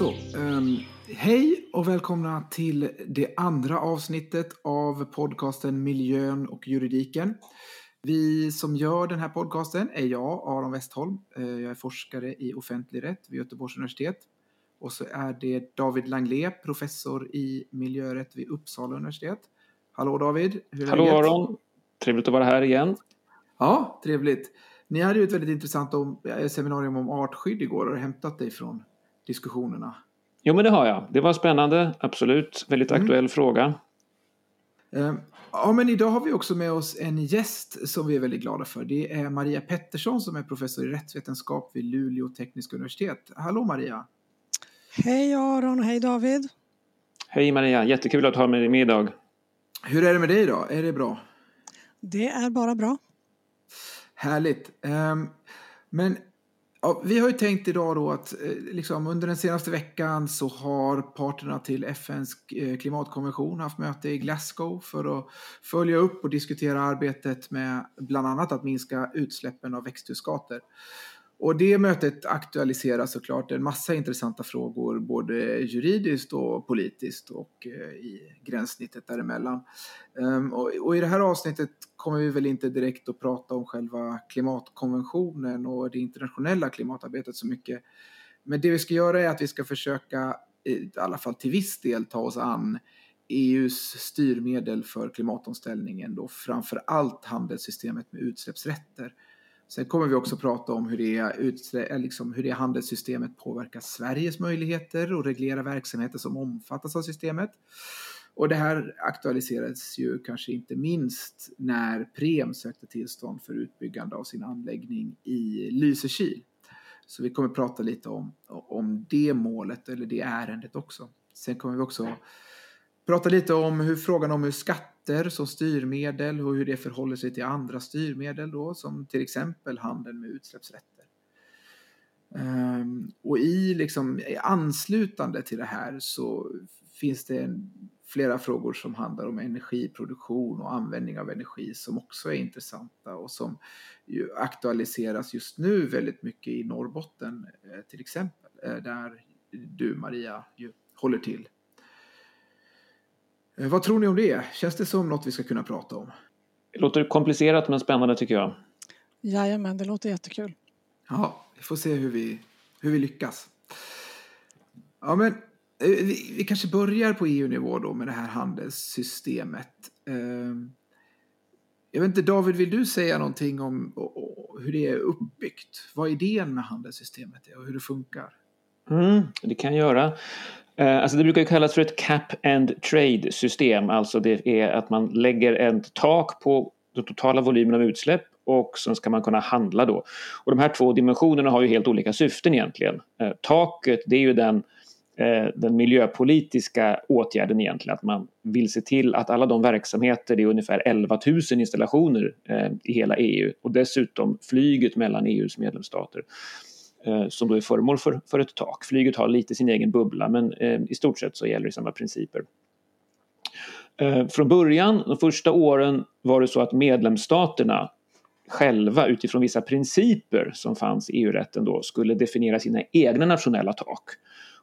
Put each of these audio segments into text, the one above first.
Så, um, hej och välkomna till det andra avsnittet av podcasten Miljön och juridiken. Vi som gör den här podcasten är jag, Aron Westholm. Eh, jag är forskare i offentlig rätt vid Göteborgs universitet. Och så är det David Langlé, professor i miljörätt vid Uppsala universitet. Hallå David! Hur är Hallå läget? Aron! Trevligt att vara här igen. Ja, trevligt. Ni hade ju ett väldigt intressant eh, seminarium om artskydd igår. Har du hämtat dig från diskussionerna? Jo, men det har jag. Det var spännande, absolut. Väldigt mm. aktuell fråga. Ehm, ja, men idag har vi också med oss en gäst som vi är väldigt glada för. Det är Maria Pettersson som är professor i rättsvetenskap vid Luleå tekniska universitet. Hallå Maria! Hej Aron och hej David! Hej Maria, jättekul att ha dig med idag. Hur är det med dig då? Är det bra? Det är bara bra. Härligt. Ehm, men Ja, vi har ju tänkt idag då att eh, liksom, under den senaste veckan så har parterna till FNs eh, klimatkonvention haft möte i Glasgow för att följa upp och diskutera arbetet med bland annat att minska utsläppen av växthusgaser. Och det mötet aktualiserar såklart en massa intressanta frågor, både juridiskt och politiskt och eh, i gränssnittet däremellan. Ehm, och, och i det här avsnittet kommer vi väl inte direkt att prata om själva klimatkonventionen och det internationella klimatarbetet så mycket. Men det vi ska göra är att vi ska försöka, i alla fall till viss del, ta oss an EUs styrmedel för klimatomställningen, då framför allt handelssystemet med utsläppsrätter. Sen kommer vi också prata om hur det, eh, liksom, hur det handelssystemet påverkar Sveriges möjligheter att reglera verksamheter som omfattas av systemet. Och det här aktualiserades ju kanske inte minst när Prem sökte tillstånd för utbyggande av sin anläggning i Lysekil. Så vi kommer prata lite om, om det målet eller det ärendet också. Sen kommer vi också prata lite om hur frågan om hur skatter som styrmedel och hur det förhåller sig till andra styrmedel då, som till exempel handeln med utsläppsrätter. Um, och i liksom i anslutande till det här så finns det en, flera frågor som handlar om energiproduktion och användning av energi som också är intressanta och som ju aktualiseras just nu väldigt mycket i Norrbotten eh, till exempel, eh, där du Maria ju håller till. Eh, vad tror ni om det? Känns det som något vi ska kunna prata om? Det låter komplicerat men spännande tycker jag. Jajamän, det låter jättekul. Ja, vi får se hur vi, hur vi lyckas. Ja, men eh, vi, vi kanske börjar på EU-nivå då med det här handelssystemet. Ehm, jag vet inte, David, vill du säga någonting om hur det är uppbyggt? Vad idén med handelssystemet är och hur det funkar? Mm, det kan jag göra. Eh, alltså det brukar kallas för ett cap and trade system, alltså det är att man lägger ett tak på den totala volymen av utsläpp och sen ska man kunna handla då. Och de här två dimensionerna har ju helt olika syften egentligen. Eh, taket det är ju den, eh, den miljöpolitiska åtgärden egentligen, att man vill se till att alla de verksamheter, det är ungefär 11 000 installationer eh, i hela EU och dessutom flyget mellan EUs medlemsstater Eh, som då är föremål för, för ett tak. Flyget har lite sin egen bubbla men eh, i stort sett så gäller det samma principer. Eh, från början, de första åren, var det så att medlemsstaterna själva utifrån vissa principer som fanns i EU-rätten då skulle definiera sina egna nationella tak.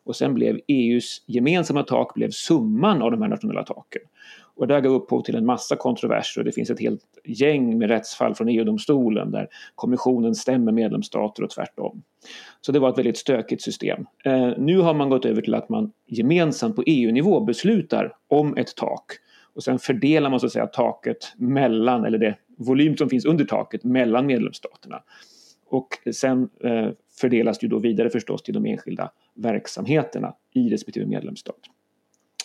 Och sen blev EUs gemensamma tak blev summan av de här nationella taken. Och det här gav upphov till en massa kontroverser och det finns ett helt gäng med rättsfall från EU-domstolen där kommissionen stämmer medlemsstater och tvärtom. Så det var ett väldigt stökigt system. Eh, nu har man gått över till att man gemensamt på EU-nivå beslutar om ett tak och sen fördelar man så att säga taket mellan, eller det volym som finns under taket mellan medlemsstaterna. Och sen eh, fördelas det då vidare förstås till de enskilda verksamheterna i respektive medlemsstat.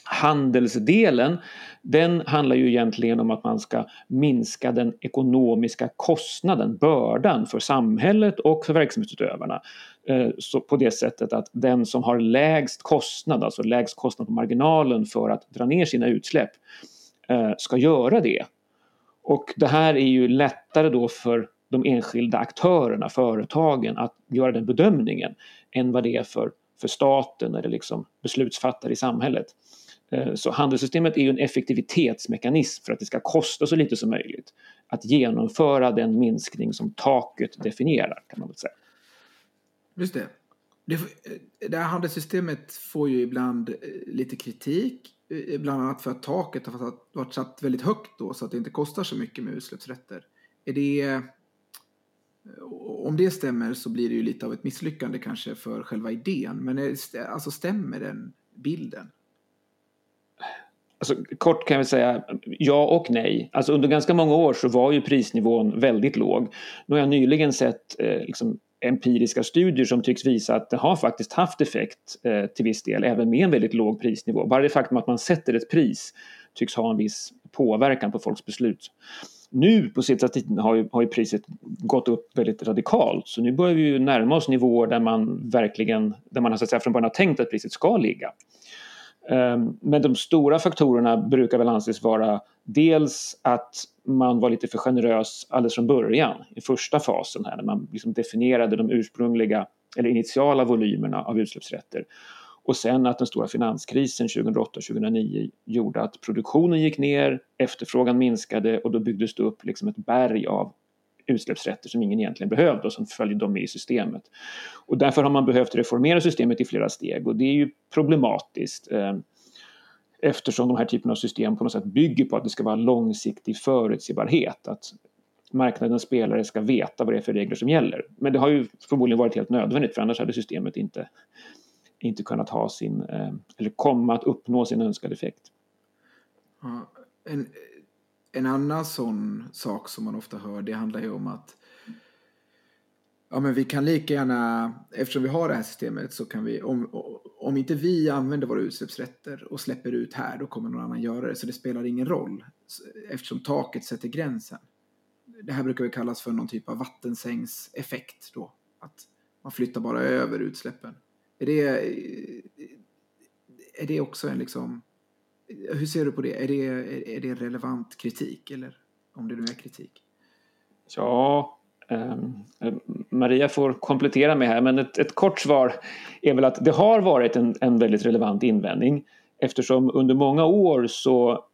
Handelsdelen, den handlar ju egentligen om att man ska minska den ekonomiska kostnaden, bördan för samhället och för verksamhetsutövarna. Eh, så på det sättet att den som har lägst kostnad, alltså lägst kostnad på marginalen för att dra ner sina utsläpp, eh, ska göra det. Och det här är ju lättare då för de enskilda aktörerna, företagen, att göra den bedömningen än vad det är för, för staten eller liksom beslutsfattare i samhället. Eh, så handelssystemet är ju en effektivitetsmekanism för att det ska kosta så lite som möjligt att genomföra den minskning som taket definierar kan man väl säga. Just det. Det, eh, det här handelssystemet får ju ibland eh, lite kritik, bland annat för att taket har varit satt väldigt högt då så att det inte kostar så mycket med utsläppsrätter. Är det, om det stämmer så blir det ju lite av ett misslyckande kanske för själva idén, men är, alltså stämmer den bilden? Alltså, kort kan jag säga ja och nej. Alltså, under ganska många år så var ju prisnivån väldigt låg. Nu har jag nyligen sett eh, liksom, empiriska studier som tycks visa att det har faktiskt haft effekt eh, till viss del, även med en väldigt låg prisnivå. Bara det faktum att man sätter ett pris tycks ha en viss påverkan på folks beslut. Nu på sista tiden har ju, har ju priset gått upp väldigt radikalt så nu börjar vi ju närma oss nivåer där man verkligen, där man så att säga, från början har tänkt att priset ska ligga. Ehm, men de stora faktorerna brukar väl anses vara dels att man var lite för generös alldeles från början i första fasen här när man liksom definierade de ursprungliga eller initiala volymerna av utsläppsrätter. Och sen att den stora finanskrisen 2008-2009 gjorde att produktionen gick ner, efterfrågan minskade och då byggdes det upp liksom ett berg av utsläppsrätter som ingen egentligen behövde och som följde dem med i systemet. Och därför har man behövt reformera systemet i flera steg och det är ju problematiskt eh, eftersom de här typen av system på något sätt bygger på att det ska vara långsiktig förutsägbarhet. Att marknadens spelare ska veta vad det är för regler som gäller. Men det har ju förmodligen varit helt nödvändigt för annars hade systemet inte, inte kunnat ha sin, eh, eller komma att uppnå sin önskade effekt. Ja, en, en annan sån sak som man ofta hör det handlar ju om att ja, men vi kan lika gärna, eftersom vi har det här systemet så kan vi, om, om inte vi använder våra utsläppsrätter och släpper ut här då kommer någon annan göra det så det spelar ingen roll eftersom taket sätter gränsen. Det här brukar vi kallas för någon typ av vattensängseffekt då, att man flyttar bara över utsläppen. Är det, är det också en liksom hur ser du på det? Är det, är det relevant kritik eller om det nu är kritik? Ja, ehm, eh, Maria får komplettera mig här men ett, ett, kort svar är väl att det har varit en, en väldigt relevant invändning eftersom under många år så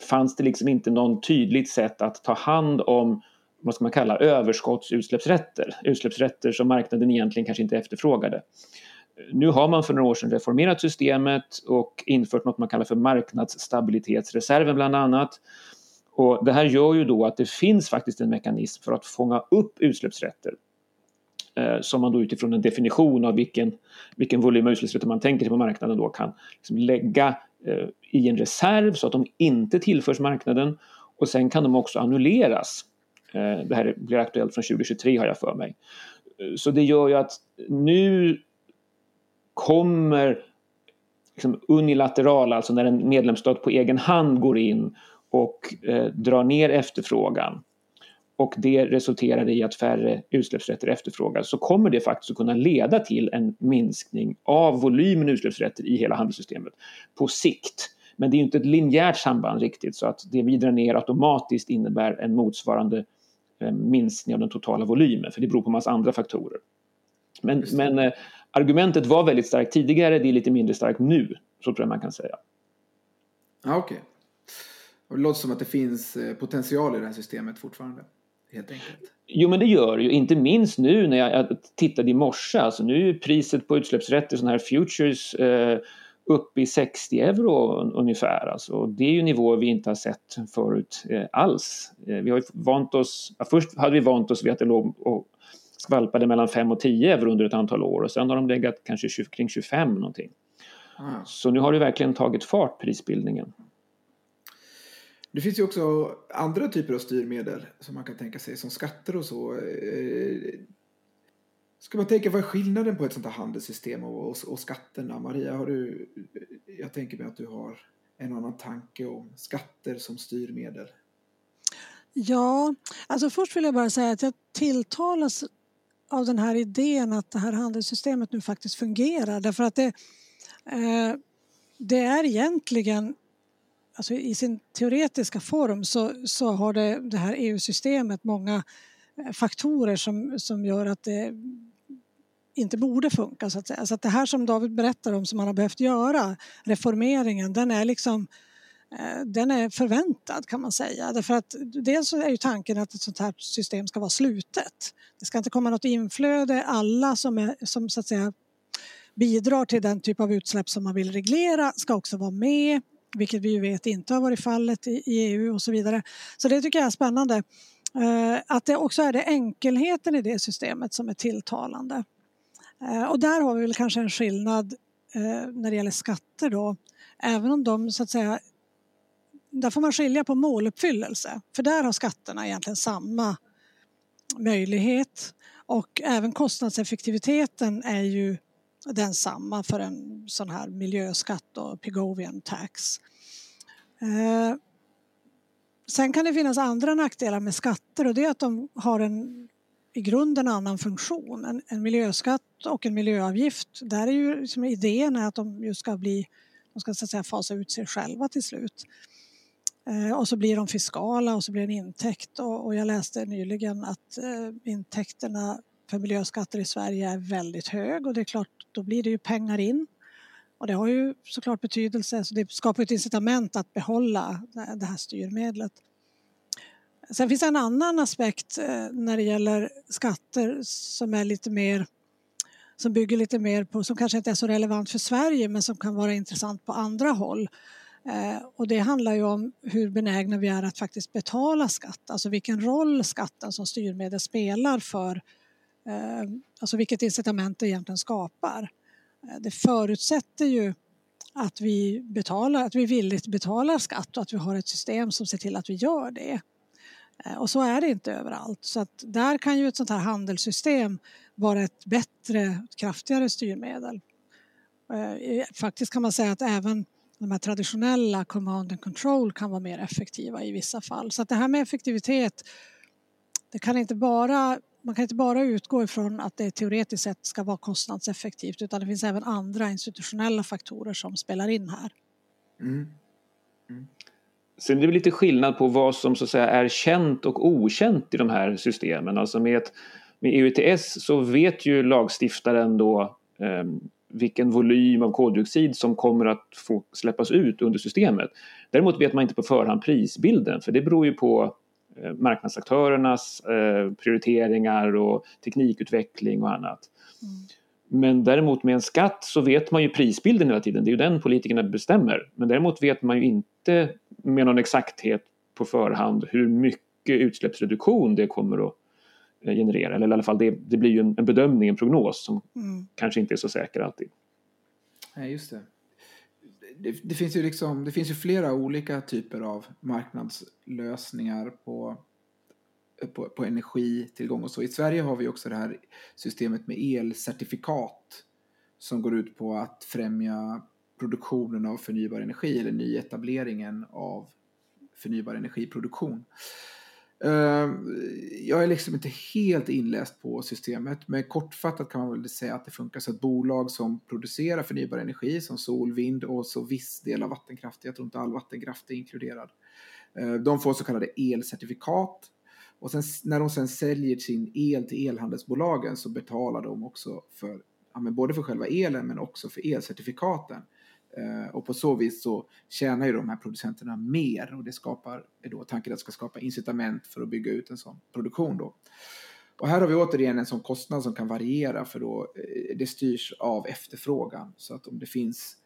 fanns det liksom inte någon tydligt sätt att ta hand om vad ska man kalla överskottsutsläppsrätter, utsläppsrätter som marknaden egentligen kanske inte efterfrågade. Nu har man för några år sedan reformerat systemet och infört något man kallar för marknadsstabilitetsreserven bland annat. Och det här gör ju då att det finns faktiskt en mekanism för att fånga upp utsläppsrätter eh, som man då utifrån en definition av vilken, vilken volym av utsläppsrätter man tänker sig på marknaden då kan liksom lägga eh, i en reserv så att de inte tillförs marknaden och sen kan de också annulleras. Eh, det här blir aktuellt från 2023 har jag för mig. Eh, så det gör ju att nu kommer liksom unilateral, alltså när en medlemsstat på egen hand går in och eh, drar ner efterfrågan och det resulterar i att färre utsläppsrätter efterfrågas så kommer det faktiskt att kunna leda till en minskning av volymen utsläppsrätter i hela handelssystemet på sikt. Men det är inte ett linjärt samband riktigt så att det vi drar ner automatiskt innebär en motsvarande eh, minskning av den totala volymen för det beror på en massa andra faktorer. Men, men eh, argumentet var väldigt starkt tidigare, det är lite mindre starkt nu. Så tror jag man kan säga. Ja, Okej. Okay. Det låter som att det finns eh, potential i det här systemet fortfarande. Helt enkelt. Jo men det gör det ju, inte minst nu när jag tittade i morse. Alltså nu är priset på utsläppsrätter, sådana här futures, eh, uppe i 60 euro ungefär. Alltså, det är ju nivåer vi inte har sett förut eh, alls. Eh, vi har ju vant oss, ja, först hade vi vant oss vid att det låg och skvalpade mellan 5 och 10 euro under ett antal år och sen har de legat kanske 20, kring 25 någonting. Mm. Så nu har det verkligen tagit fart prisbildningen. Det finns ju också andra typer av styrmedel som man kan tänka sig som skatter och så. Eh, ska man tänka vad är skillnaden på ett sånt här handelssystem och, och, och skatterna? Maria, har du, jag tänker mig att du har en annan tanke om skatter som styrmedel. Ja, alltså först vill jag bara säga att jag tilltalas av den här idén att det här handelssystemet nu faktiskt fungerar därför att det, eh, det är egentligen Alltså I sin teoretiska form så, så har det, det här EU-systemet många eh, faktorer som, som gör att det inte borde funka. Så att, säga. Så att det här som David berättar om som man har behövt göra, reformeringen, den är liksom Eh, den är förväntad kan man säga. Därför att dels är ju tanken att ett sånt här system ska vara slutet. Det ska inte komma något inflöde. Alla som, är, som så att säga bidrar till den typ av utsläpp som man vill reglera ska också vara med, vilket vi ju vet inte har varit fallet i, i EU och så vidare. Så det tycker jag är spännande. Eh, att det också är det enkelheten i det systemet som är tilltalande. Eh, och där har vi väl kanske en skillnad när det gäller skatter då. Även om de så att säga där får man skilja på måluppfyllelse för där har skatterna egentligen samma möjlighet och även kostnadseffektiviteten är ju densamma för en sån här miljöskatt och Pigovian tax. Eh, sen kan det finnas andra nackdelar med skatter och det är att de har en i grunden annan funktion. En, en miljöskatt och en miljöavgift, där är ju liksom idén är att de just ska bli, de ska så att säga fasa ut sig själva till slut. Eh, och så blir de fiskala och så blir det en intäkt och, jag läste nyligen att eh, intäkterna för miljöskatter i Sverige är väldigt hög och det är klart, då blir det ju pengar in. Och det har ju såklart betydelse, så det skapar ett incitament att behålla det här styrmedlet. Sen finns det en annan aspekt eh, när det gäller skatter som är lite mer som bygger lite mer på, som kanske inte är så relevant för Sverige men som kan vara intressant på andra håll. Eh, och det handlar ju om hur benägna vi är att faktiskt betala skatt, alltså vilken roll skatten som styrmedel spelar för, eh, alltså vilket incitament det egentligen skapar. Eh, det förutsätter ju att vi, betalar, att vi villigt betalar skatt och att vi har ett system som ser till att vi gör det. Och så är det inte överallt. Så att där kan ju ett sånt här handelssystem vara ett bättre, kraftigare styrmedel. Faktiskt kan man säga att även de här traditionella command and control kan vara mer effektiva i vissa fall. Så att det här med effektivitet, det kan inte bara, man kan inte bara utgå ifrån att det teoretiskt sett ska vara kostnadseffektivt utan det finns även andra institutionella faktorer som spelar in här. Mm. Mm. Sen är det lite skillnad på vad som så att säga är känt och okänt i de här systemen. Alltså med, med EUTS så vet ju lagstiftaren då um, vilken volym av koldioxid som kommer att få släppas ut under systemet. Däremot vet man inte på förhand prisbilden för det beror ju på eh, marknadsaktörernas eh, prioriteringar och teknikutveckling och annat. Mm. Men däremot med en skatt så vet man ju prisbilden hela tiden, det är ju den politikerna bestämmer. Men däremot vet man ju inte med någon exakthet på förhand hur mycket utsläppsreduktion det kommer att Eh, generera. Eller i alla fall det, det blir ju en, en bedömning, en prognos som mm. kanske inte är så säker alltid. Nej, just det. Det, det, finns ju liksom, det finns ju flera olika typer av marknadslösningar på, på, på energitillgång och så. I Sverige har vi också det här systemet med elcertifikat som går ut på att främja produktionen av förnybar energi eller nyetableringen av förnybar energiproduktion. Ehm, jag är liksom inte helt inläst på systemet, men kortfattat kan man väl säga att det funkar så att bolag som producerar förnybar energi som sol, vind och så viss del av vattenkraft, jag tror inte all vattenkraft är inkluderad, ehm, de får så kallade elcertifikat. Och sen, när de sen säljer sin el till elhandelsbolagen så betalar de också för, ja, både för själva elen men också för elcertifikaten. Eh, och på så vis så tjänar ju de här producenterna mer och det skapar, är då tanken att det ska skapa incitament för att bygga ut en sån produktion då. Och här har vi återigen en sån kostnad som kan variera för då eh, det styrs av efterfrågan. Så att om det finns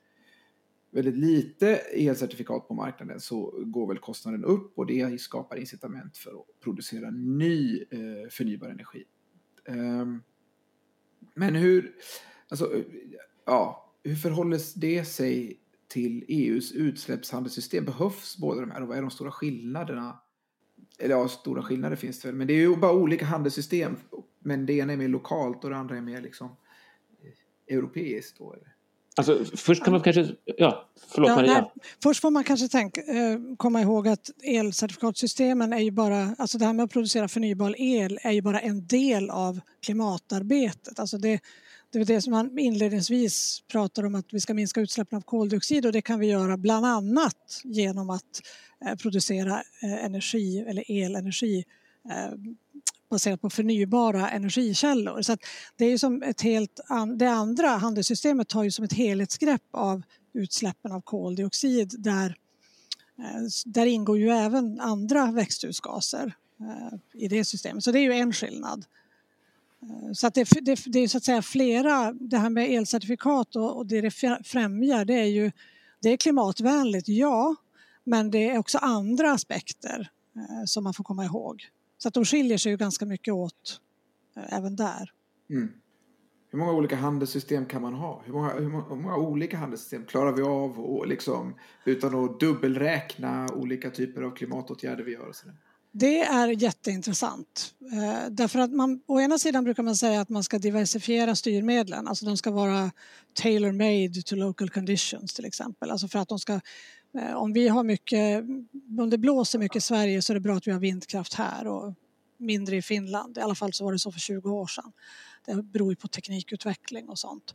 väldigt lite elcertifikat på marknaden så går väl kostnaden upp och det skapar incitament för att producera ny eh, förnybar energi. Ehm, men hur, alltså, ja, hur förhåller det sig till EUs utsläppshandelssystem? Behövs båda de här och vad är de stora skillnaderna? Eller ja, stora skillnader finns det väl, men det är ju bara olika handelssystem. Men det ena är mer lokalt och det andra är mer liksom eh, europeiskt då. Eller? Alltså, först kan man kanske... Ja, förlåt ja, Maria. Nej, först får man kanske tänka, eh, komma ihåg att elcertifikatsystemen är ju bara... Alltså det här med att producera förnybar el är ju bara en del av klimatarbetet. Alltså det, det är det som man inledningsvis pratar om att vi ska minska utsläppen av koldioxid och det kan vi göra bland annat genom att eh, producera eh, energi eller elenergi eh, baserat på förnybara energikällor. Så det är som ett helt det andra handelssystemet tar ju som ett helhetsgrepp av utsläppen av koldioxid där Där ingår ju även andra växthusgaser i det systemet, så det är ju en skillnad. Eh, så att det, det, det, är så att säga flera, det här med elcertifikat och, och det det främjar det är ju det är klimatvänligt, ja, men det är också andra aspekter eh, som man får komma ihåg. Så att de skiljer sig ju ganska mycket åt eh, även där. Mm. Hur många olika handelssystem kan man ha? Hur många, hur många, hur många olika handelssystem klarar vi av och liksom, utan att dubbelräkna olika typer av klimatåtgärder vi gör? Och sådär? Det är jätteintressant. Eh, därför att man, å ena sidan brukar man säga att man ska diversifiera styrmedlen, alltså de ska vara tailor-made to local conditions till exempel. Alltså för att de ska, eh, om vi har mycket, om det blåser mycket i Sverige så är det bra att vi har vindkraft här och mindre i Finland. I alla fall så var det så för 20 år sedan. Det beror ju på teknikutveckling och sånt.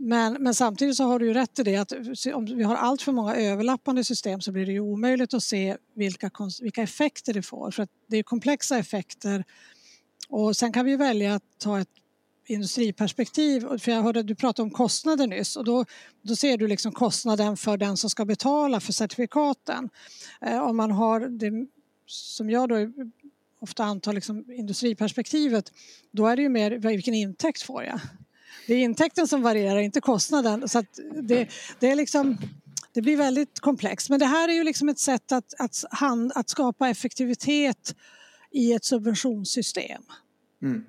Men, men, samtidigt så har du ju rätt i det att om vi har allt för många överlappande system så blir det ju omöjligt att se vilka, vilka effekter det får. För att det är komplexa effekter. Och sen kan vi välja att ta ett industriperspektiv. För jag hörde att du pratade om kostnader nyss och då, då ser du liksom kostnaden för den som ska betala för certifikaten. Eh, om man har det som jag då ofta antar liksom industriperspektivet, då är det ju mer vilken intäkt får jag? Det är intäkten som varierar, inte kostnaden. Så det, det, är liksom, det blir väldigt komplext. Men det här är ju liksom ett sätt att, att, hand, att skapa effektivitet i ett subventionssystem. Mm.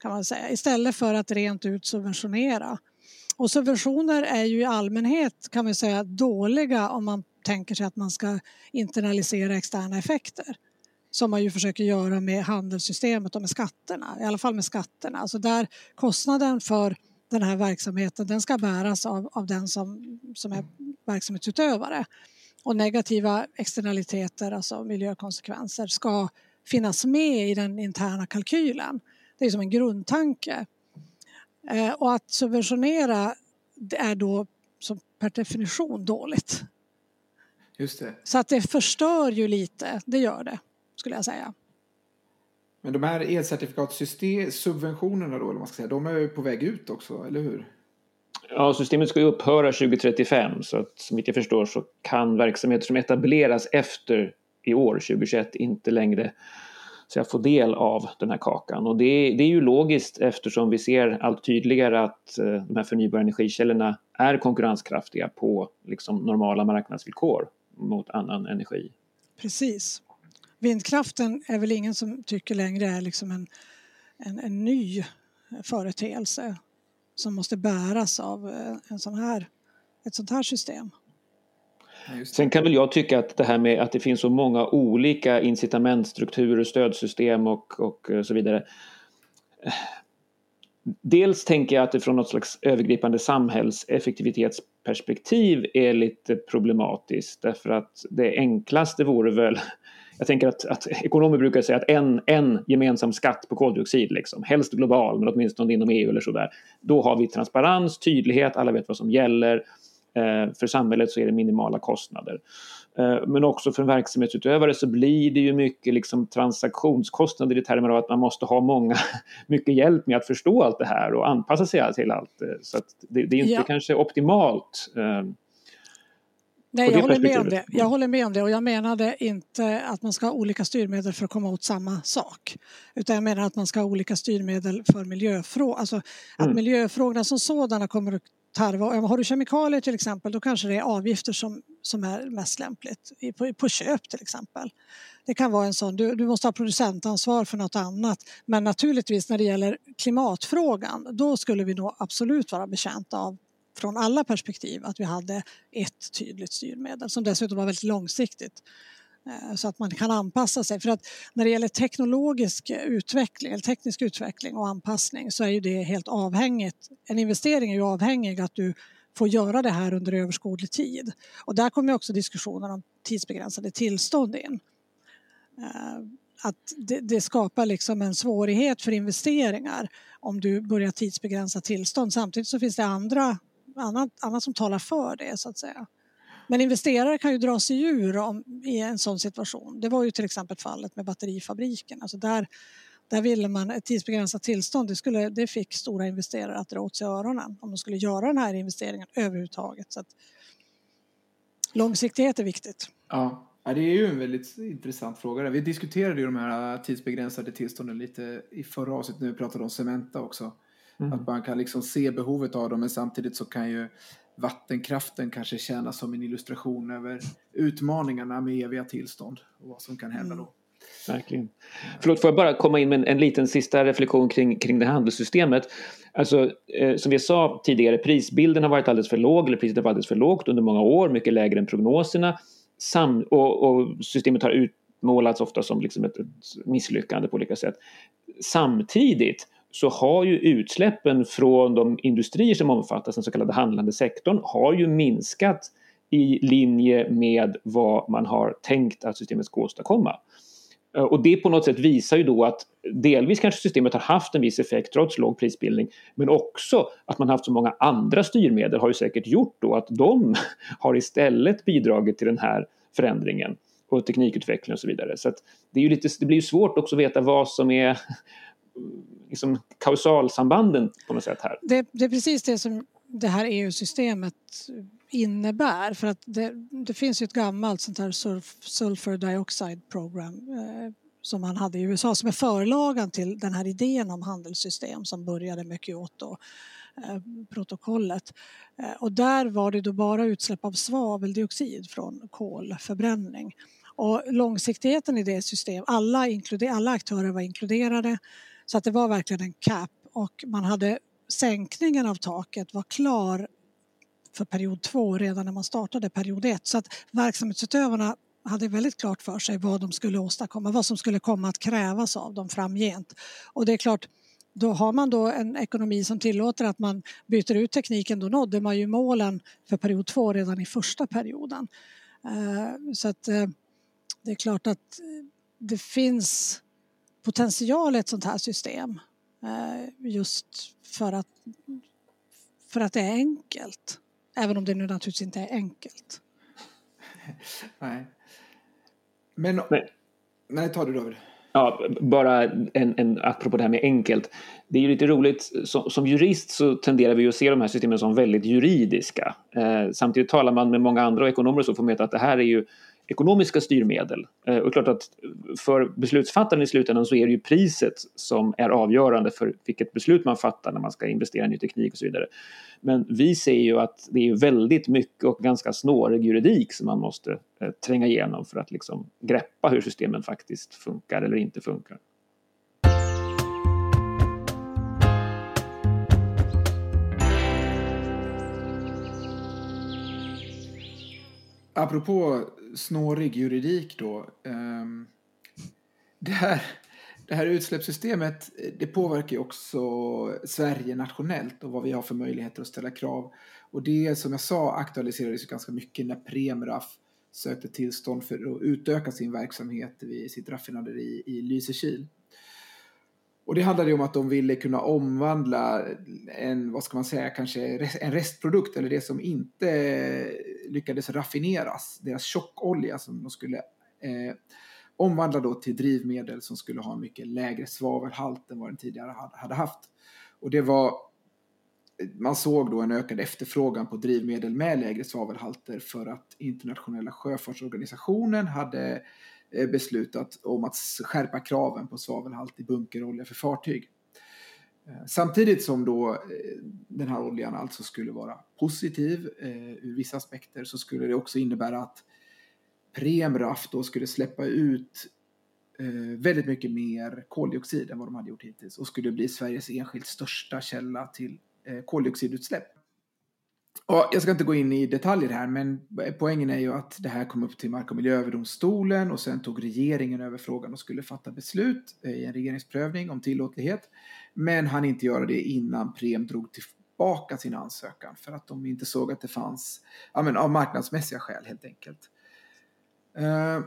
Kan man säga, istället för att rent ut subventionera. Och subventioner är ju i allmänhet kan man säga dåliga om man tänker sig att man ska internalisera externa effekter som man ju försöker göra med handelssystemet och med skatterna, i alla fall med skatterna. Alltså där kostnaden för den här verksamheten den ska bäras av, av den som, som är verksamhetsutövare. Och negativa externaliteter, alltså miljökonsekvenser, ska finnas med i den interna kalkylen. Det är som en grundtanke. Eh, och att subventionera är då som per definition dåligt. Just det. Så att det förstör ju lite, det gör det skulle jag säga. Men de här elcertifikatsubventionerna då, eller man ska säga, de är ju på väg ut också, eller hur? Ja, systemet ska ju upphöra 2035 så att som jag förstår så kan verksamheter som etableras efter i år, 2021, inte längre så jag få del av den här kakan. Och det, det, är ju logiskt eftersom vi ser allt tydligare att eh, de här förnybara energikällorna är konkurrenskraftiga på liksom, normala marknadsvillkor mot annan energi. Precis vindkraften är väl ingen som tycker längre är liksom en, en, en ny företeelse som måste bäras av eh, en sån här, ett sånt här system. Sen kan väl jag tycka att det här med att det finns så många olika incitamentstrukturer, stödsystem och, och eh, så vidare. Dels tänker jag att det från något slags övergripande samhällseffektivitetsperspektiv är lite problematiskt därför att det enklaste vore väl jag tänker att, att, ekonomer brukar säga att en, en gemensam skatt på koldioxid, liksom, helst global men åtminstone inom EU eller sådär, då har vi transparens, tydlighet, alla vet vad som gäller. Eh, för samhället så är det minimala kostnader. Eh, men också för en verksamhetsutövare så blir det ju mycket liksom transaktionskostnader i termer av att man måste ha många, mycket hjälp med att förstå allt det här och anpassa sig till allt. Så det, det, är inte ja. kanske optimalt eh, Nej, jag håller med om det. Jag håller med om det och jag menade inte att man ska ha olika styrmedel för att komma åt samma sak. Utan jag menar att man ska ha olika styrmedel för miljöfrågor. Alltså att mm. miljöfrågorna som sådana kommer att tarva. Har du kemikalier till exempel då kanske det är avgifter som, som är mest lämpligt. På, på köp till exempel. Det kan vara en sån, du, du måste ha producentansvar för något annat. Men naturligtvis när det gäller klimatfrågan då skulle vi nog absolut vara betjänta av från alla perspektiv att vi hade ett tydligt styrmedel som dessutom var väldigt långsiktigt eh, så att man kan anpassa sig. För att när det gäller teknologisk utveckling, eller teknisk utveckling och anpassning så är ju det helt avhängigt. En investering är ju avhängig att du får göra det här under överskådlig tid. Och där kommer också diskussionen om tidsbegränsade tillstånd in. Eh, att det, det, skapar liksom en svårighet för investeringar om du börjar tidsbegränsa tillstånd. Samtidigt så finns det andra annat, annat som talar för det så att säga. Men investerare kan ju dra sig ur om, i en sån situation. Det var ju till exempel fallet med batterifabriken. Alltså där, där ville man ett tidsbegränsat tillstånd. Det, skulle, det fick stora investerare att dra åt sig öronen om de skulle göra den här investeringen överhuvudtaget. Så att, långsiktighet är viktigt. Ja. Ja, det är ju en väldigt intressant fråga. Vi diskuterade ju de här tidsbegränsade tillstånden lite i förra avsnittet när vi pratade om Cementa också. Mm. Att man kan liksom se behovet av dem men samtidigt så kan ju vattenkraften kanske tjäna som en illustration över utmaningarna med eviga tillstånd och vad som kan hända då. Verkligen. Förlåt, får jag bara komma in med en, en liten sista reflektion kring, kring det handelssystemet. Alltså, eh, som vi sa tidigare, prisbilden har varit alldeles för låg, eller priset har varit alldeles för lågt under många år, mycket lägre än prognoserna. Sam, och, och systemet har utmålats ofta som liksom ett, ett misslyckande på olika sätt. Samtidigt så har ju utsläppen från de industrier som omfattas, den så kallade handlande sektorn, har ju minskat i linje med vad man har tänkt att systemet ska åstadkomma. Eh, och det på något sätt visar ju då att delvis kanske systemet har haft en viss effekt trots låg prisbildning men också att man haft så många andra styrmedel har ju säkert gjort då att de har istället bidragit till den här förändringen och teknikutveckling och så vidare. Så det, är ju lite, det blir ju svårt också att veta vad som är liksom kausalsambanden på något sätt här. Det, det är precis det som det här EU-systemet innebär. För att det, det, finns ju ett gammalt sånt här sulfur dioxide program eh, som man hade i USA som är förlagan till den här idén om handelssystem som började med Kyoto eh, protokollet. Eh, och där var det då bara utsläpp av svaveldioxid från kolförbränning. Och långsiktigheten i det systemet, alla, alla aktörer var inkluderade så att det var verkligen en cap och man hade sänkningen av taket var klar för period två redan när man startade period ett. Så att verksamhetsutövarna hade väldigt klart för sig vad de skulle åstadkomma, vad som skulle komma att krävas av dem framgent. Och det är klart, då har man då en ekonomi som tillåter att man byter ut tekniken, då nådde man ju målen för period två redan i första perioden. Eh, så att eh, det är klart att eh, det finns potential i ett sånt här system eh, just för att, för att det är enkelt. Även om det nu naturligtvis inte är enkelt. nej. Men... Nej, nej ta det David. Ja, bara en, en, apropå det här med enkelt. Det är ju lite roligt, som, som jurist så tenderar vi att se de här systemen som väldigt juridiska. Eh, samtidigt talar man med många andra ekonomer och så får man veta att det här är ju ekonomiska styrmedel. Eh, och klart att för beslutsfattaren i slutändan så är det ju priset som är avgörande för vilket beslut man fattar när man ska investera i ny teknik och så vidare. Men vi ser ju att det är väldigt mycket och ganska snårig juridik som man måste eh, tränga igenom för att liksom greppa hur systemen faktiskt funkar eller inte funkar. Apropå snårig juridik då. Ehm, det, här, det här utsläppssystemet det påverkar ju också Sverige nationellt och vad vi har för möjligheter att ställa krav. Och det som jag sa aktualiserades ganska mycket när Premraff sökte tillstånd för att utöka sin verksamhet vid sitt raffinaderi i Lysekil. Och det handlade om att de ville kunna omvandla en, vad ska man säga, kanske en restprodukt eller det som inte lyckades raffineras, deras tjockolja som de skulle eh, omvandla då till drivmedel som skulle ha en mycket lägre svavelhalt än vad den tidigare hade haft. Och det var, man såg då en ökad efterfrågan på drivmedel med lägre svavelhalter för att internationella sjöfartsorganisationen hade eh, beslutat om att skärpa kraven på svavelhalt i bunkerolja för fartyg. Eh, samtidigt som då eh, den här oljan alltså skulle vara positiv eh, ur vissa aspekter så skulle det också innebära att Premraf då skulle släppa ut väldigt mycket mer koldioxid än vad de hade gjort hittills och skulle bli Sveriges enskilt största källa till koldioxidutsläpp. Och jag ska inte gå in i detaljer här, men poängen är ju att det här kom upp till Mark och miljööverdomstolen och sen tog regeringen över frågan och skulle fatta beslut i en regeringsprövning om tillåtlighet. Men han inte göra det innan Prem drog tillbaka sin ansökan för att de inte såg att det fanns, ja men av marknadsmässiga skäl helt enkelt. Uh,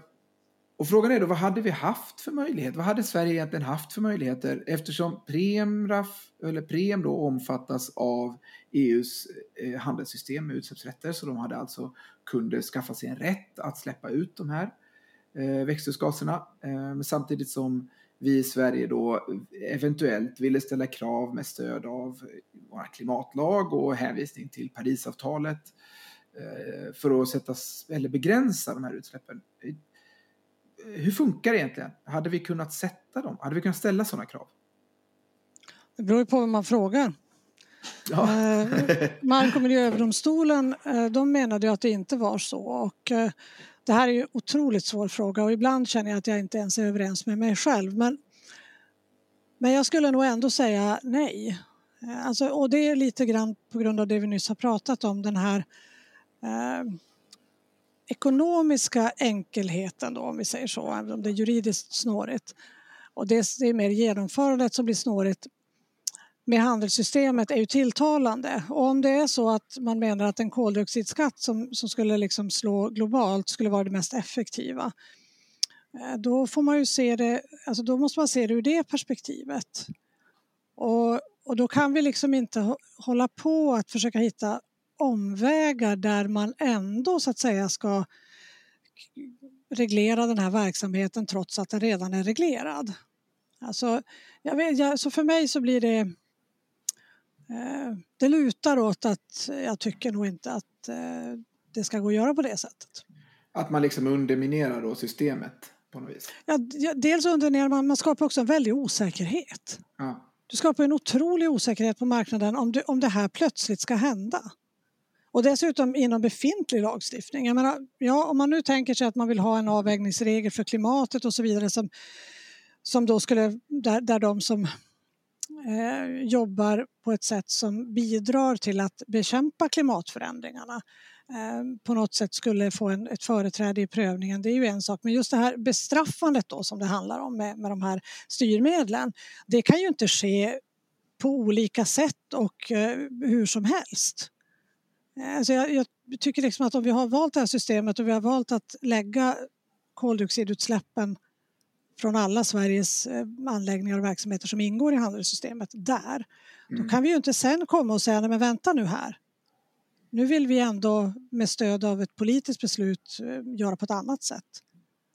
och frågan är då vad hade vi haft för möjlighet? Vad hade Sverige egentligen haft för möjligheter eftersom Premraf, eller Prem då omfattas av EUs eh, handelssystem med utsläppsrätter så de hade alltså kunde skaffa sig en rätt att släppa ut de här eh, växthusgaserna eh, samtidigt som vi i Sverige då eventuellt ville ställa krav med stöd av vår klimatlag och hänvisning till Parisavtalet eh, för att sätta, eller begränsa de här utsläppen. Hur funkar det egentligen? Hade vi kunnat sätta dem? Hade vi kunnat ställa sådana krav? Det beror ju på vem man frågar. Ja. Eh, Mark och miljööverdomstolen eh, de menade ju att det inte var så och det här är ju en otroligt svår fråga och ibland känner jag att jag inte ens är överens med mig själv men, men jag skulle nog ändå säga nej. Eh, alltså, och det är lite grann på grund av det vi nyss har pratat om den här eh, ekonomiska enkelheten då om vi säger så, även om det är juridiskt snårigt. Och det är mer genomförandet som blir snårigt med handelssystemet är ju tilltalande. Och om det är så att man menar att en koldioxidskatt som, som skulle liksom slå globalt skulle vara det mest effektiva eh, då får man ju se det, alltså då måste man se det ur det perspektivet. Och, och då kan vi liksom inte hålla på att försöka hitta omvägar där man ändå så att säga ska reglera den här verksamheten trots att den redan är reglerad. Alltså, jag vet, jag, så för mig så blir det det lutar åt att jag tycker nog inte att eh, det ska gå att göra på det sättet. Att man liksom underminerar då systemet på något vis? Ja, dels underminerar man, man skapar också en väldig osäkerhet. Ja. Du skapar en otrolig osäkerhet på marknaden om, du, om det här plötsligt ska hända. Och dessutom inom befintlig lagstiftning. Jag menar, ja, om man nu tänker sig att man vill ha en avvägningsregel för klimatet och så vidare som, som då skulle, där, där de som eh, jobbar på ett sätt som bidrar till att bekämpa klimatförändringarna eh, på något sätt skulle få en, ett företräde i prövningen, det är ju en sak. Men just det här bestraffandet då som det handlar om med, med de här styrmedlen, det kan ju inte ske på olika sätt och eh, hur som helst. Alltså jag, jag, tycker liksom att om vi har valt det här systemet och vi har valt att lägga koldioxidutsläppen från alla Sveriges eh, anläggningar och verksamheter som ingår i handelssystemet där. Mm. Då kan vi ju inte sen komma och säga, nej men vänta nu här. Nu vill vi ändå med stöd av ett politiskt beslut eh, göra på ett annat sätt.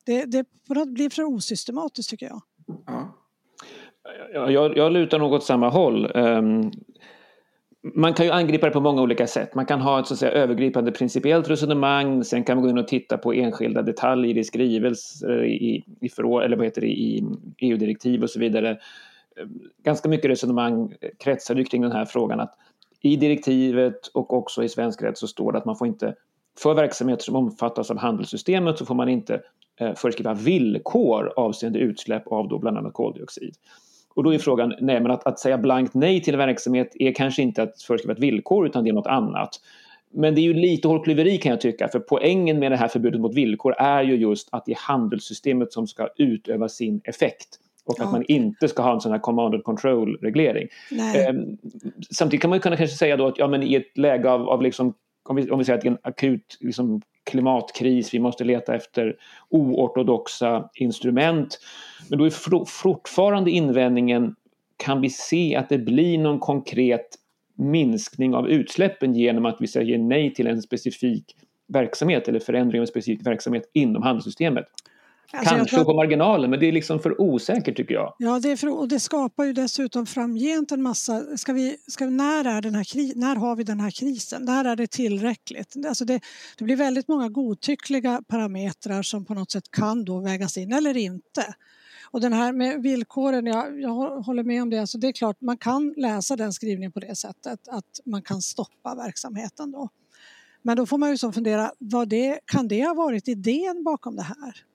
Det, det blir för osystematiskt tycker jag. Ja. Jag, jag lutar nog åt samma håll. Um, man kan ju angripa det på många olika sätt. Man kan ha ett så att säga, övergripande principiellt resonemang, sen kan man gå in och titta på enskilda detaljer i skrivelser, eh, i, i, förå, eller vad heter det, i EU-direktiv och så vidare. Eh, ganska mycket resonemang kretsar ju kring den här frågan att i direktivet och också i svensk rätt så står det att man får inte, för verksamheter som omfattas av handelssystemet så får man inte eh, föreskriva villkor avseende utsläpp av då bland annat koldioxid. Och då är frågan, nej men att, att säga blankt nej till en verksamhet är kanske inte att föreskriva ett villkor utan det är något annat. Men det är ju lite hårklyveri kan jag tycka, för poängen med det här förbudet mot villkor är ju just att det är handelssystemet som ska utöva sin effekt och ja. att man inte ska ha en sån här command and control-reglering. Eh, samtidigt kan man ju kunna kanske säga då att ja, men i ett läge av, av liksom, om, vi, om vi säger att det är en akut liksom, klimatkris, vi måste leta efter oortodoxa instrument. Men då är fortfarande invändningen, kan vi se att det blir någon konkret minskning av utsläppen genom att vi säger nej till en specifik verksamhet eller förändring av en specifik verksamhet inom handelssystemet? Alltså Kanske tror... på marginalen, men det är liksom för osäkert tycker jag. Ja, det, för, och det skapar ju dessutom framgent en massa... Ska vi, ska, när, är den här, när har vi den här krisen? När är det tillräckligt? Alltså det, det blir väldigt många godtyckliga parametrar som på något sätt kan då vägas in eller inte. Och den här med villkoren, jag, jag håller med om det. Alltså det är klart, man kan läsa den skrivningen på det sättet att man kan stoppa verksamheten då. Men då får man ju så fundera, vad det, kan det ha varit idén bakom det här?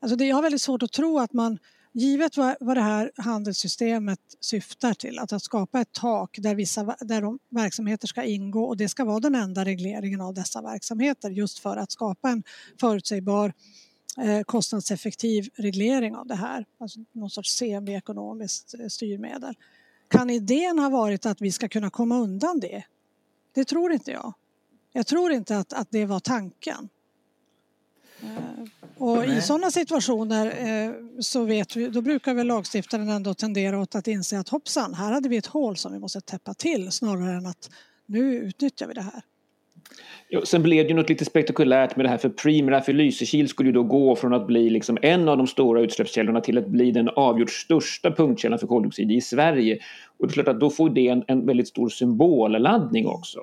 Alltså det, jag har väldigt svårt att tro att man, givet vad, vad det här handelssystemet syftar till, att, att skapa ett tak där, vissa, där de verksamheter ska ingå och det ska vara den enda regleringen av dessa verksamheter just för att skapa en förutsägbar eh, kostnadseffektiv reglering av det här, alltså någon sorts semi-ekonomiskt eh, styrmedel. Kan idén ha varit att vi ska kunna komma undan det? Det tror inte jag. Jag tror inte att, att det var tanken. Eh, och i sådana situationer eh, så vet vi, då brukar väl lagstiftaren ändå tendera åt att inse att hoppsan, här hade vi ett hål som vi måste täppa till snarare än att nu utnyttjar vi det här. Jo, sen blev det ju något lite spektakulärt med det här för Preem Lysekil skulle ju då gå från att bli liksom en av de stora utsläppskällorna till att bli den avgjort största punktkällan för koldioxid i Sverige. Och det är klart att då får det en, en väldigt stor symbolladdning också.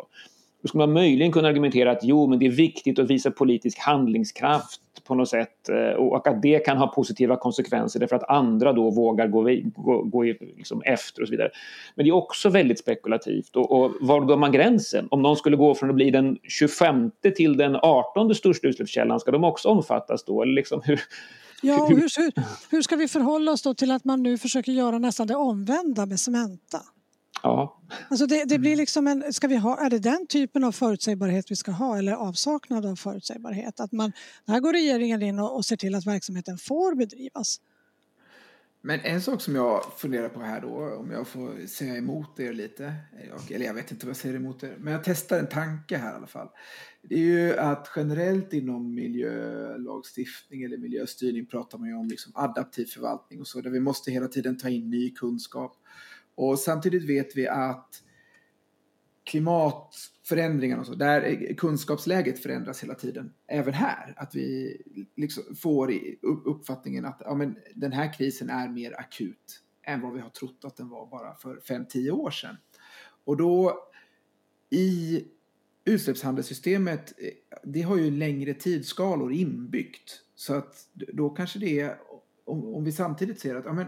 Då skulle man möjligen kunna argumentera att jo, men det är viktigt att visa politisk handlingskraft på något sätt eh, och att det kan ha positiva konsekvenser därför att andra då vågar gå, gå, gå liksom efter och så vidare. Men det är också väldigt spekulativt och, och var drar man gränsen? Om någon skulle gå från att bli den 25 till den 18 största utsläppskällan, ska de också omfattas då? Eller liksom hur, Ja, och hur, hur, ska vi förhålla oss då till att man nu försöker göra nästan det omvända med Cementa? Ja. Alltså det, det, blir liksom en, ska vi ha, är det den typen av förutsägbarhet vi ska ha eller avsaknad av förutsägbarhet? Att man, här går regeringen in och, och ser till att verksamheten får bedrivas. Men en sak som jag funderar på här då, om jag får säga emot er lite, eller jag vet inte vad jag säger emot er, men jag testar en tanke här i alla fall. Det är ju att generellt inom miljölagstiftning eller miljöstyrning pratar man ju om liksom adaptiv förvaltning och så, där vi måste hela tiden ta in ny kunskap. Och samtidigt vet vi att klimatförändringarna och så, där kunskapsläget förändras hela tiden. Även här, att vi liksom får uppfattningen att ja, men den här krisen är mer akut än vad vi har trott att den var bara för 5-10 år sedan. Och då i utsläppshandelssystemet, det har ju längre tidsskalor inbyggt. Så att då kanske det är, om, om vi samtidigt ser att ja, men,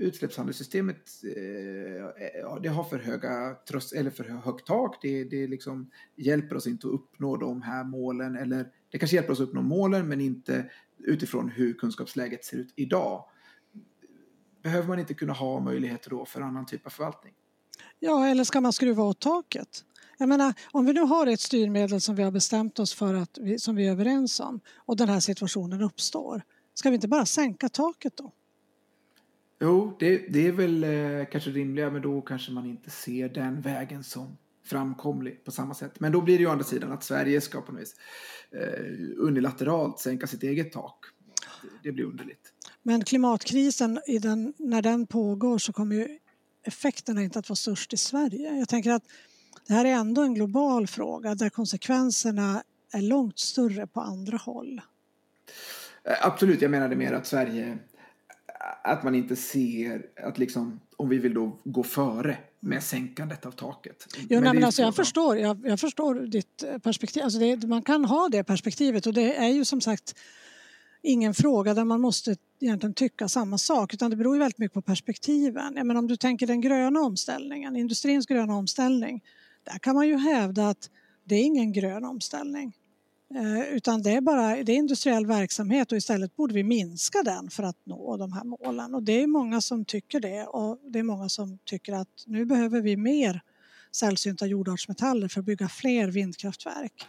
utsläppshandelssystemet eh, det har för höga tröst, eller för högt tak. Det, det liksom hjälper oss inte att uppnå de här målen. Eller det kanske hjälper oss att uppnå målen men inte utifrån hur kunskapsläget ser ut idag. Behöver man inte kunna ha möjligheter då för annan typ av förvaltning? Ja, eller ska man skruva åt taket? Jag menar, om vi nu har ett styrmedel som vi har bestämt oss för att vi, som vi är överens om och den här situationen uppstår, ska vi inte bara sänka taket då? Jo, det, det är väl eh, kanske rimliga, men då kanske man inte ser den vägen som framkomlig på samma sätt. Men då blir det ju å andra sidan att Sverige ska på något vis eh, unilateralt sänka sitt eget tak. Det, det blir underligt. Men klimatkrisen, den, när den pågår så kommer ju effekterna inte att vara störst i Sverige. Jag tänker att det här är ändå en global fråga där konsekvenserna är långt större på andra håll. Eh, absolut, jag menade mer att Sverige att man inte ser att liksom, om vi vill då gå före med sänkandet av taket. Jo, men nej, men alltså, jag, förstår, jag, jag, förstår ditt eh, perspektiv. Alltså det, man kan ha det perspektivet och det är ju som sagt ingen fråga där man måste egentligen tycka samma sak utan det beror ju väldigt mycket på perspektiven. Jag menar, om du tänker den gröna omställningen, industrins gröna omställning, där kan man ju hävda att det är ingen grön omställning. Eh, utan det är bara det är industriell verksamhet och istället borde vi minska den för att nå de här målen. Och det är många som tycker det och det är många som tycker att nu behöver vi mer sällsynta jordartsmetaller för att bygga fler vindkraftverk.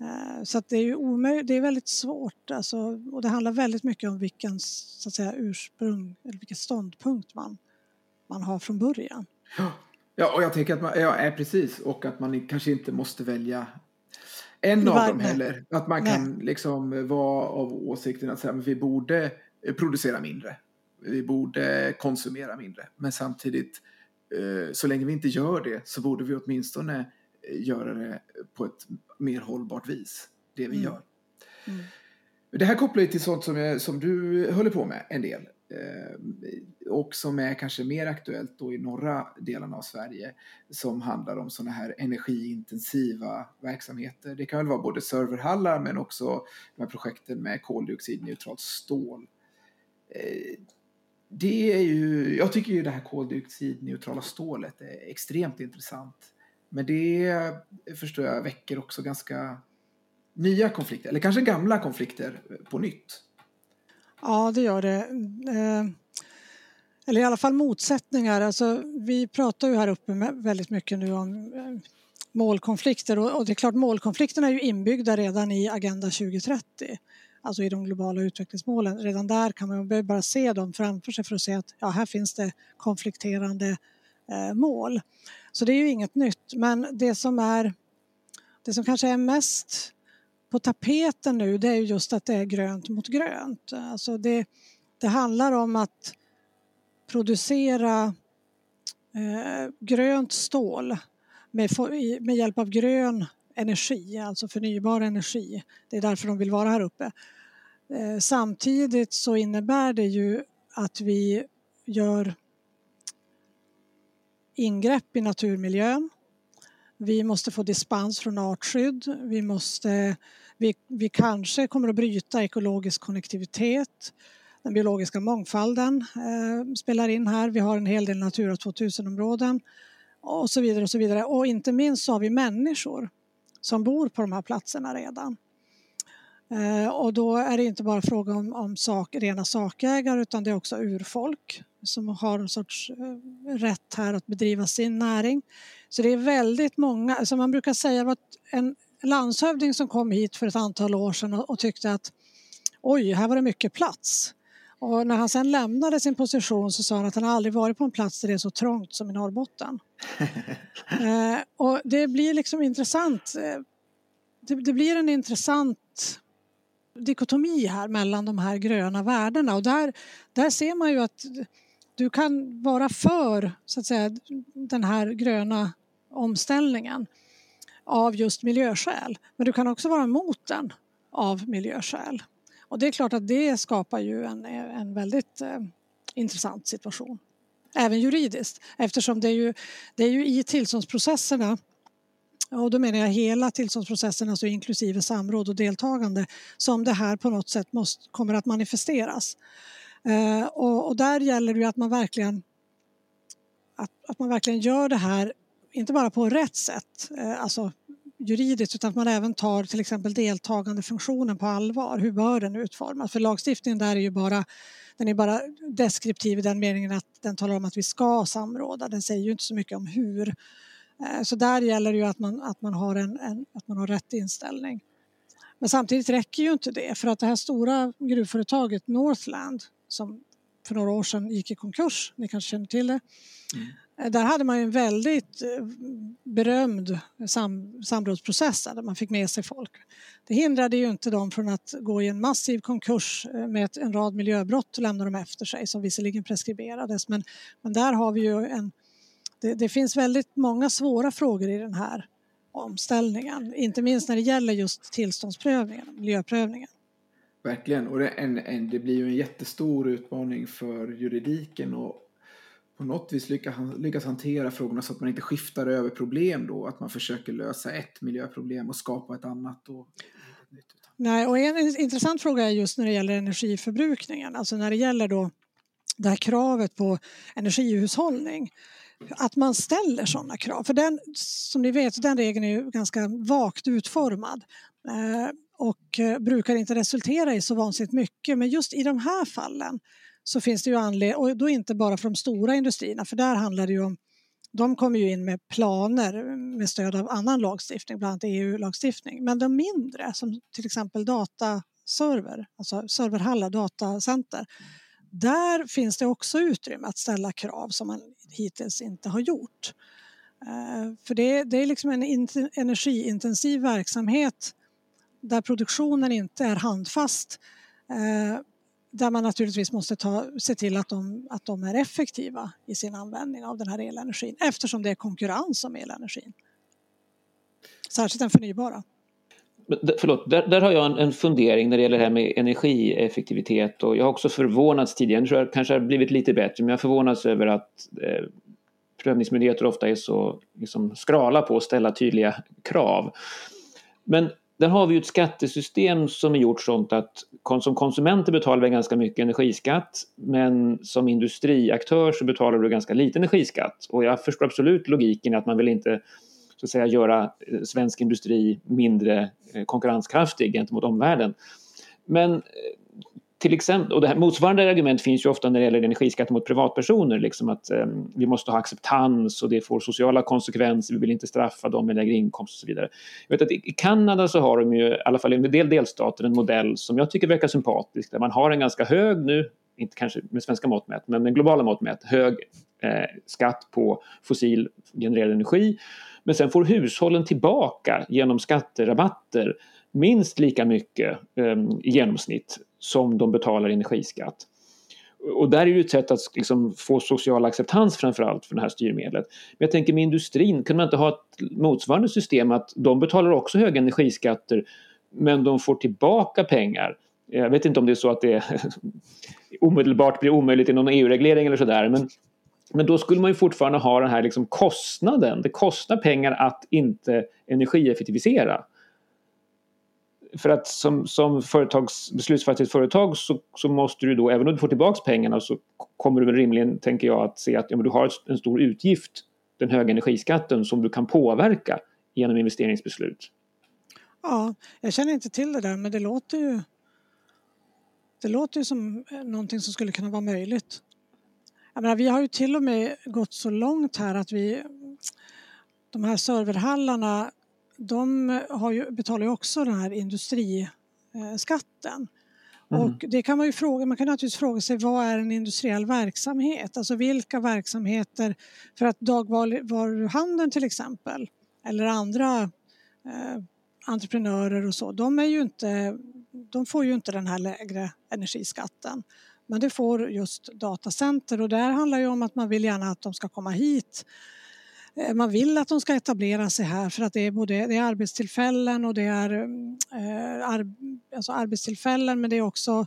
Eh, så så det är ju omöjligt, det är väldigt svårt alltså, och det handlar väldigt mycket om vilken så att säga, ursprung eller vilken ståndpunkt man, man har från början. Ja, och jag tänker att man, ja, är precis, och att man kanske inte måste välja en av dem heller. Att man Nej. kan liksom vara av åsikten att säga, men vi borde producera mindre. Vi borde konsumera mindre. Men samtidigt, eh, så länge vi inte gör det så borde vi åtminstone eh, göra det på ett mer hållbart vis. Det vi mm. gör. Mm. Det här kopplar ju till sånt som, jag, som du håller på med en del. Eh, och som är kanske mer aktuellt då i norra delarna av Sverige som handlar om sådana här energiintensiva verksamheter. Det kan väl vara både serverhallar men också de här projekten med koldioxidneutralt stål. Eh, det är ju, jag tycker ju det här koldioxidneutrala stålet är extremt intressant. Men det förstår jag väcker också ganska nya konflikter, eller kanske gamla konflikter på nytt. Ja, det gör det. Eh, eller i alla fall motsättningar. Alltså, vi pratar ju här uppe väldigt mycket nu om eh, målkonflikter och det är klart målkonflikterna är ju inbyggda redan i Agenda 2030. Alltså i de globala utvecklingsmålen. Redan där kan man bara se dem framför sig för att se att ja, här finns det konflikterande eh, mål. Så det är ju inget nytt. Men det som är det som kanske är mest på tapeten nu det är just att det är grönt mot grönt. Alltså det, det handlar om att producera eh, grönt stål med, med hjälp av grön energi, alltså förnybar energi. Det är därför de vill vara här uppe. Eh, samtidigt så innebär det ju att vi gör ingrepp i naturmiljön vi måste få dispens från artskydd. Vi, måste, vi, vi kanske kommer att bryta ekologisk konnektivitet. Den biologiska mångfalden eh, spelar in här. Vi har en hel del Natura 2000-områden och så vidare. Och så vidare. Och inte minst så har vi människor som bor på de här platserna redan. Eh, och då är det inte bara fråga om, om sak, rena sakägare utan det är också urfolk som har en sorts eh, rätt här att bedriva sin näring. Så det är väldigt många, som man brukar säga, var en landshövding som kom hit för ett antal år sedan och, och tyckte att oj, här var det mycket plats. Och när han sen lämnade sin position så sa han att han aldrig varit på en plats där det är så trångt som i Norrbotten. eh, och det blir liksom intressant. Eh, det, det, blir en intressant dikotomi här mellan de här gröna värdena och där, där ser man ju att du kan vara för så att säga, den här gröna omställningen av just miljöskäl. Men du kan också vara emot den av miljöskäl. Och det är klart att det skapar ju en, en väldigt eh, intressant situation. Även juridiskt eftersom det är ju, det är ju i tillståndsprocesserna och då menar jag hela tillståndsprocessen, alltså inklusive samråd och deltagande, som det här på något sätt måste, kommer att manifesteras. Eh, och, och, där gäller det ju att man verkligen att, att man verkligen gör det här, inte bara på rätt sätt, eh, alltså juridiskt, utan att man även tar till exempel deltagandefunktionen på allvar. Hur bör den utformas? För lagstiftningen där är ju bara, den är bara deskriptiv i den meningen att den talar om att vi ska samråda. Den säger ju inte så mycket om hur. Eh, så där gäller det ju att man, att man, har, en, en, att man har rätt inställning. Men samtidigt räcker ju inte det för att det här stora gruvföretaget Northland som för några år sedan gick i konkurs, ni kanske känner till det. Mm. Eh, där hade man en väldigt eh, berömd sam samrådsprocess där man fick med sig folk. Det hindrade ju inte dem från att gå i en massiv konkurs eh, med en rad miljöbrott och lämna dem efter sig som visserligen preskriberades men, men där har vi ju en... Det, det finns väldigt många svåra frågor i den här omställningen, inte minst när det gäller just tillståndsprövningen, miljöprövningen. Verkligen, och det, en, en, det blir ju en jättestor utmaning för juridiken och på något vis lyckas, lyckas hantera frågorna så att man inte skiftar över problem då, att man försöker lösa ett miljöproblem och skapa ett annat. Och, Nej, och en intressant fråga är just när det gäller energiförbrukningen, alltså när det gäller då det här kravet på energihushållning att man ställer sådana krav. För den, som ni vet, den regeln är ju ganska vagt utformad. Eh, och eh, brukar inte resultera i så vansinnigt mycket. Men just i de här fallen så finns det ju anledning, och då inte bara för de stora industrierna, för där handlar det ju om de kommer ju in med planer mm, med stöd av annan lagstiftning, bland annat EU-lagstiftning. Men de mindre, som till exempel dataserver, alltså serverhallar, datacenter, där finns det också utrymme att ställa krav som man hittills inte har gjort. Eh, för det är liksom en energiintensiv verksamhet där produktionen inte är handfast eh, där man naturligtvis måste ta, se till att de, att de är effektiva i sin användning av den här elenergin eftersom det är konkurrens om elenergin. Särskilt den förnybara. Förlåt, där, där har jag en, en, fundering när det gäller det här med energieffektivitet och jag har också förvånats tidigare, nu tror jag kanske har blivit lite bättre, men jag förvånats över att eh, prövningsmyndigheter ofta är så liksom, skrala på att ställa tydliga krav. Men där har vi ju ett skattesystem som är gjort sånt att som konsumenter betalar vi ganska mycket energiskatt men som industriaktör så betalar du ganska lite energiskatt. Och jag förstår absolut logiken att man vill inte så att säga, göra eh, svensk industri mindre eh, konkurrenskraftig gentemot omvärlden. Men eh, till exempel, och det här, motsvarande argument finns ju ofta när det gäller energiskatter mot privatpersoner, liksom att eh, vi måste ha acceptans och det får sociala konsekvenser, vi vill inte straffa dem med lägre inkomst och så vidare. Jag vet att i Kanada så har de ju, i alla fall i en del delstater, en modell som jag tycker verkar sympatisk, där man har en ganska hög nu, inte kanske med svenska mått mätt, men med globala mått mätt, hög eh, skatt på fossil genererad energi. Men sen får hushållen tillbaka genom skatterabatter minst lika mycket eh, i genomsnitt som de betalar energiskatt. Och där är det ett sätt att liksom få social acceptans framförallt för det här styrmedlet. Men jag tänker med industrin, kan man inte ha ett motsvarande system att de betalar också höga energiskatter men de får tillbaka pengar. Jag vet inte om det är så att det omedelbart blir omöjligt i någon EU-reglering eller sådär men Men då skulle man ju fortfarande ha den här liksom kostnaden. Det kostar pengar att inte energieffektivisera. För att som, som företags, beslutsfattigt företag så, så måste du då, även om du får tillbaka pengarna så kommer du väl rimligen, tänker jag, att se att ja, men du har en stor utgift, den höga energiskatten, som du kan påverka genom investeringsbeslut. Ja, jag känner inte till det där men det låter ju det låter ju som eh, någonting som skulle kunna vara möjligt. Jag menar, vi har ju till och med gått så långt här att vi de här serverhallarna de har ju, betalar ju också den här industriskatten. Mm. Och det kan man ju fråga, man kan naturligtvis fråga sig vad är en industriell verksamhet? Alltså vilka verksamheter, för att dagvaruhandeln till exempel eller andra eh, entreprenörer och så, de, är ju inte, de får ju inte den här lägre energiskatten. Men det får just datacenter och där handlar ju om att man vill gärna att de ska komma hit. Eh, man vill att de ska etablera sig här för att det är både det är arbetstillfällen och det är eh, ar, alltså arbetstillfällen men det är också eh,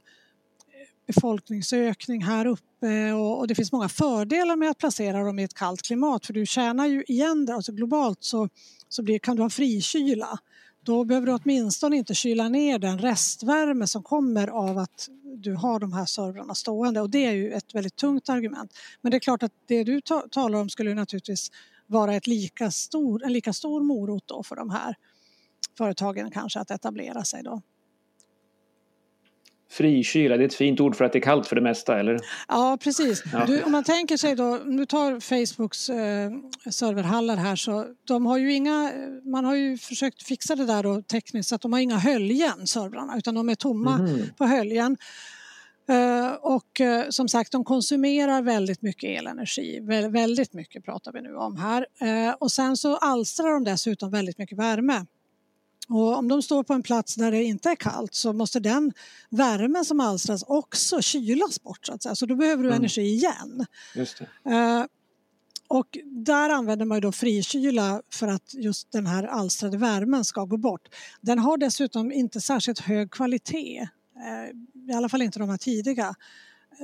befolkningsökning här uppe och, och, det finns många fördelar med att placera dem i ett kallt klimat för du tjänar ju igen det, alltså globalt så, så blir, kan du ha frikyla då behöver du åtminstone inte kyla ner den restvärme som kommer av att du har de här servrarna stående och det är ju ett väldigt tungt argument. Men det är klart att det du ta talar om skulle naturligtvis vara ett lika stor, en lika stor morot då för de här företagen kanske att etablera sig då. Frikyla, det är ett fint ord för att det är kallt för det mesta, eller? Ja, precis. Ja. Du, om man tänker sig då, om du tar Facebooks eh, serverhallar här så de har ju inga, man har ju försökt fixa det där då tekniskt så att de har inga höljen, servrarna, utan de är tomma mm. på höljen. Uh, och uh, som sagt, de konsumerar väldigt mycket elenergi. Vä väldigt mycket pratar vi nu om här. Uh, och sen så alstrar de dessutom väldigt mycket värme. Och om de står på en plats där det inte är kallt så måste den värmen som alstras också kylas bort. Så, att säga. så då behöver du mm. energi igen. Uh, och där använder man ju då frikyla för att just den här alstrade värmen ska gå bort. Den har dessutom inte särskilt hög kvalitet, i alla fall inte de här tidiga.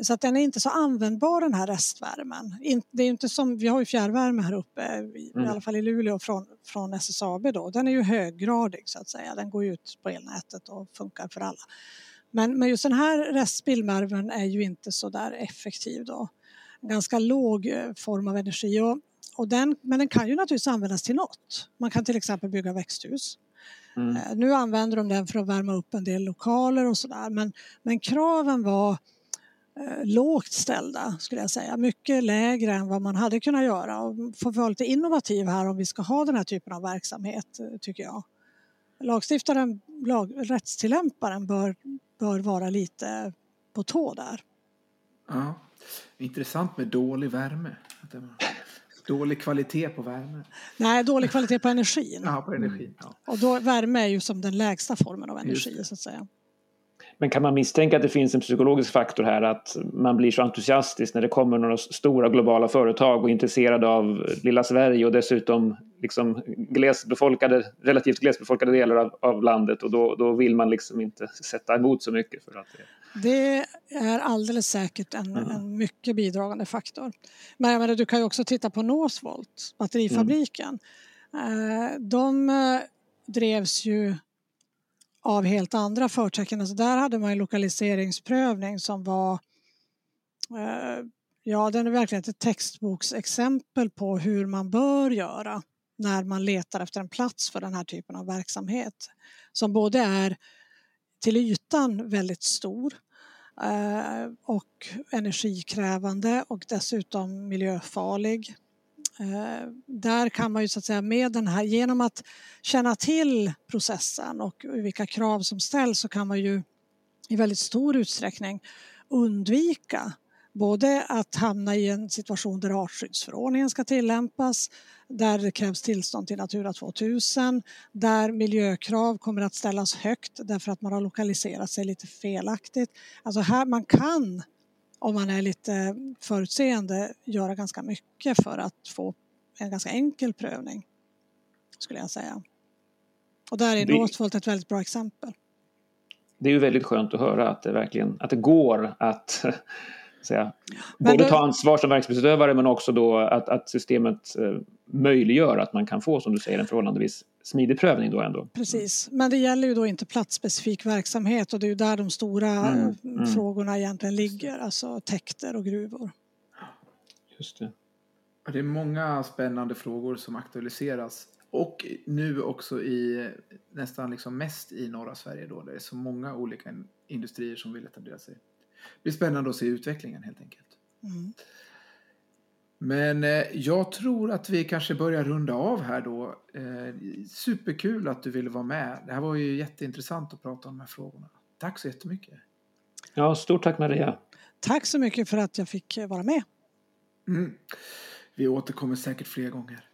Så att den är inte så användbar den här restvärmen. Det är inte som, vi har ju fjärrvärme här uppe, i mm. alla fall i Luleå från, från SSAB då. Den är ju höggradig så att säga, den går ut på elnätet och funkar för alla. Men, men just den här restspillvärmen är ju inte så där effektiv då. Ganska låg eh, form av energi och, och den, men den kan ju naturligtvis användas till något. Man kan till exempel bygga växthus. Mm. Eh, nu använder de den för att värma upp en del lokaler och sådär men, men kraven var Eh, lågt ställda skulle jag säga. Mycket lägre än vad man hade kunnat göra och får vara lite innovativ här om vi ska ha den här typen av verksamhet eh, tycker jag. Lagstiftaren, lag, rättstillämparen bör, bör vara lite på tå där. Ja, intressant med dålig värme. Dålig kvalitet på värme. Nej, dålig kvalitet på energin. Ja, på energin. Ja. Och då, värme är ju som den lägsta formen av energi så att säga. Men kan man misstänka att det finns en psykologisk faktor här att man blir så entusiastisk när det kommer några stora globala företag och är intresserade av lilla Sverige och dessutom liksom glesbefolkade, relativt glesbefolkade delar av, av landet och då, då vill man liksom inte sätta emot så mycket. För att det... det är alldeles säkert en, mm. en mycket bidragande faktor. Men jag menar, du kan ju också titta på Northvolt, batterifabriken. Mm. De eh, drevs ju av helt andra förtecken. Alltså där hade man en lokaliseringsprövning som var eh, Ja, den är verkligen ett textboksexempel på hur man bör göra när man letar efter en plats för den här typen av verksamhet som både är till ytan väldigt stor eh, och energikrävande och dessutom miljöfarlig Eh, där kan man ju så att säga med den här, genom att känna till processen och vilka krav som ställs så kan man ju i väldigt stor utsträckning undvika både att hamna i en situation där artskyddsförordningen ska tillämpas, där det krävs tillstånd till Natura 2000, där miljökrav kommer att ställas högt därför att man har lokaliserat sig lite felaktigt. Alltså här, man kan om man är lite förutseende göra ganska mycket för att få en ganska enkel prövning skulle jag säga. Och där är Northvolt ett väldigt bra exempel. Det är ju väldigt skönt att höra att det verkligen att det går att säga, både då, ta ansvar som verksamhetsutövare men också då att, att systemet eh, möjliggör att man kan få, som du säger, en förhållandevis smidig prövning då ändå. Precis, men det gäller ju då inte platsspecifik verksamhet och det är ju där de stora mm, mm. frågorna egentligen ligger, alltså täkter och gruvor. Just det. Det är många spännande frågor som aktualiseras och nu också i nästan liksom mest i norra Sverige då, det är så många olika industrier som vill etablera sig. Det blir spännande att se utvecklingen helt enkelt. Mm. Men eh, jag tror att vi kanske börjar runda av här då. Eh, superkul att du ville vara med. Det här var ju jätteintressant att prata om de här frågorna. Tack så jättemycket. Ja, stort tack Maria. Tack så mycket för att jag fick vara med. Mm. Vi återkommer säkert fler gånger.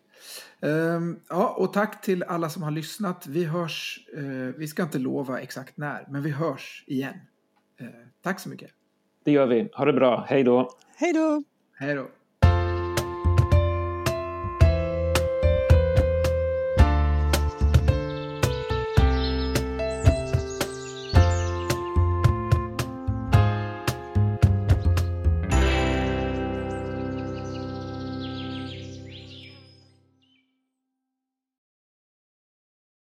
Um, ja, och tack till alla som har lyssnat. Vi hörs, uh, vi ska inte lova exakt när, men vi hörs igen. Uh, tack så mycket. Det gör vi. Ha det bra. Hej då. Hej då. Hej då.